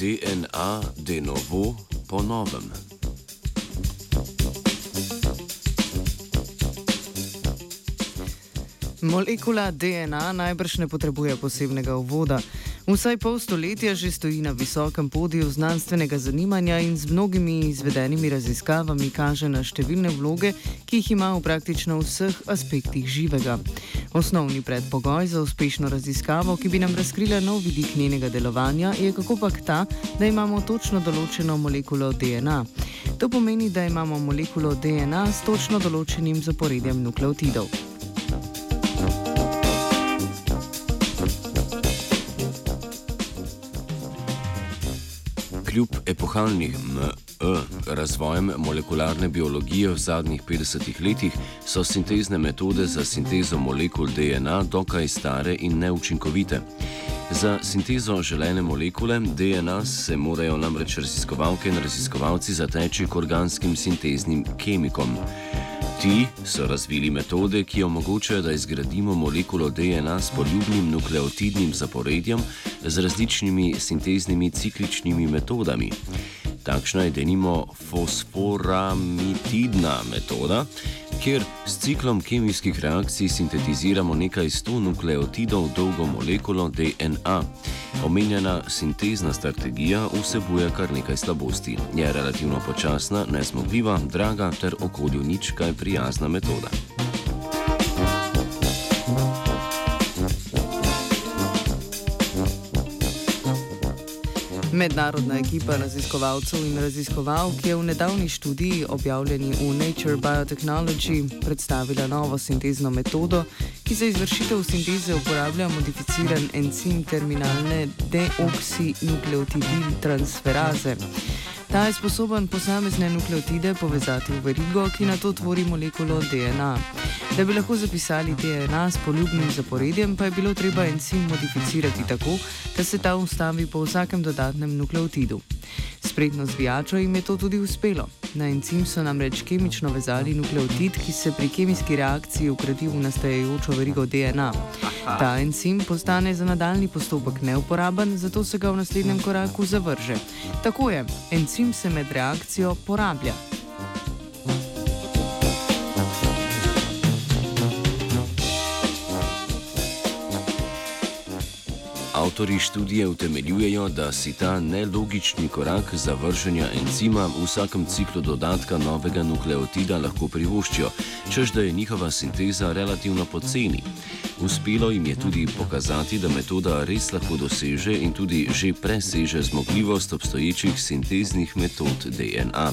DNA de novo po novem. Molekula DNA najbrž ne potrebuje posebnega uvoda. Vsaj pol stoletja že stoji na visokem podiju znanstvenega zanimanja in z mnogimi izvedenimi raziskavami kaže na številne vloge, ki jih ima v praktično vseh aspektih živega. Osnovni predpogoj za uspešno raziskavo, ki bi nam razkrila nov vidik njenega delovanja, je kako pak ta, da imamo točno določeno molekulo DNA. To pomeni, da imamo molekulo DNA s točno določenim zaporedjem nukleotidov. Kljub epohalnim razvojem molekularne biologije v zadnjih 50 letih so sintezne metode za sintezo molekul DNA dokaj stare in neučinkovite. Za sintezo želene molekule DNA se morajo namreč raziskovalke in raziskovalci zateči k organskim sinteznim kemikom. Ti so razvili metode, ki omogočajo, da izgradimo molekulo DNA s poljubnim nukleotidnim zaporedjem z različnimi sinteznimi cikličnimi metodami. Takšna je denimo fosforamitidna metoda, kjer s ciklom kemijskih reakcij sintetiziramo nekaj sto nukleotidov dolgo molekulo DNA. Omenjena sintezna strategija vsebuje kar nekaj slabosti. Je relativno počasna, nezmogljiva, draga ter okolju nič kaj prijazna metoda. Mednarodna ekipa raziskovalcev in raziskovalk je v nedavni študiji, objavljeni v Nature Biotechnology, predstavila novo sintezno metodo, ki za izvršitev sinteze uporablja modificiran encim terminalne deoksinukleotidil transferaze. Ta je sposoben posamezne nukleotide povezati v verigo, ki na to tvori molekulo DNA. Da bi lahko zapisali DNA s poljubnim zaporedjem, pa je bilo treba encim modificirati tako, da se ta ustavi po vsakem dodatnem nukleotidu. Spretno zvijačo jim je to tudi uspelo. Na encim so namreč kemično vezali nukleotid, ki se pri kemijski reakciji ukrati v nastajajočo verigo DNA. Ta encim postane za nadaljni postopek neuporaben, zato se ga v naslednjem koraku zavrže. Tako je, encim se med reakcijo porablja. Avtori študije utemeljujejo, da si ta nelogični korak zavrženja encima v vsakem ciklu dodatka novega nukleotida lahko privoščijo, čež da je njihova sinteza relativno poceni. Uspelo jim je tudi pokazati, da metoda res lahko doseže in tudi že preseže zmogljivost obstoječih sinteznih metod DNA.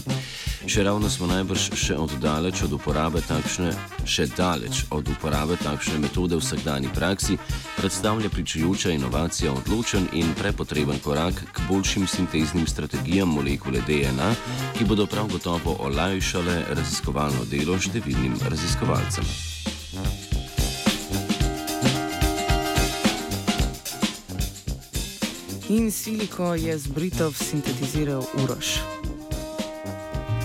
Še ravno smo najbrž še oddaleč od uporabe takšne, še daleč od uporabe takšne metode v vsakdanji praksi, predstavlja pričujoča inovacija odločen in prepotreben korak k boljšim sinteznim strategijam molekule DNA, ki bodo prav gotovo olajšale raziskovalno delo številnim raziskovalcem. In siliko je z Britov sintetiziral Uroš.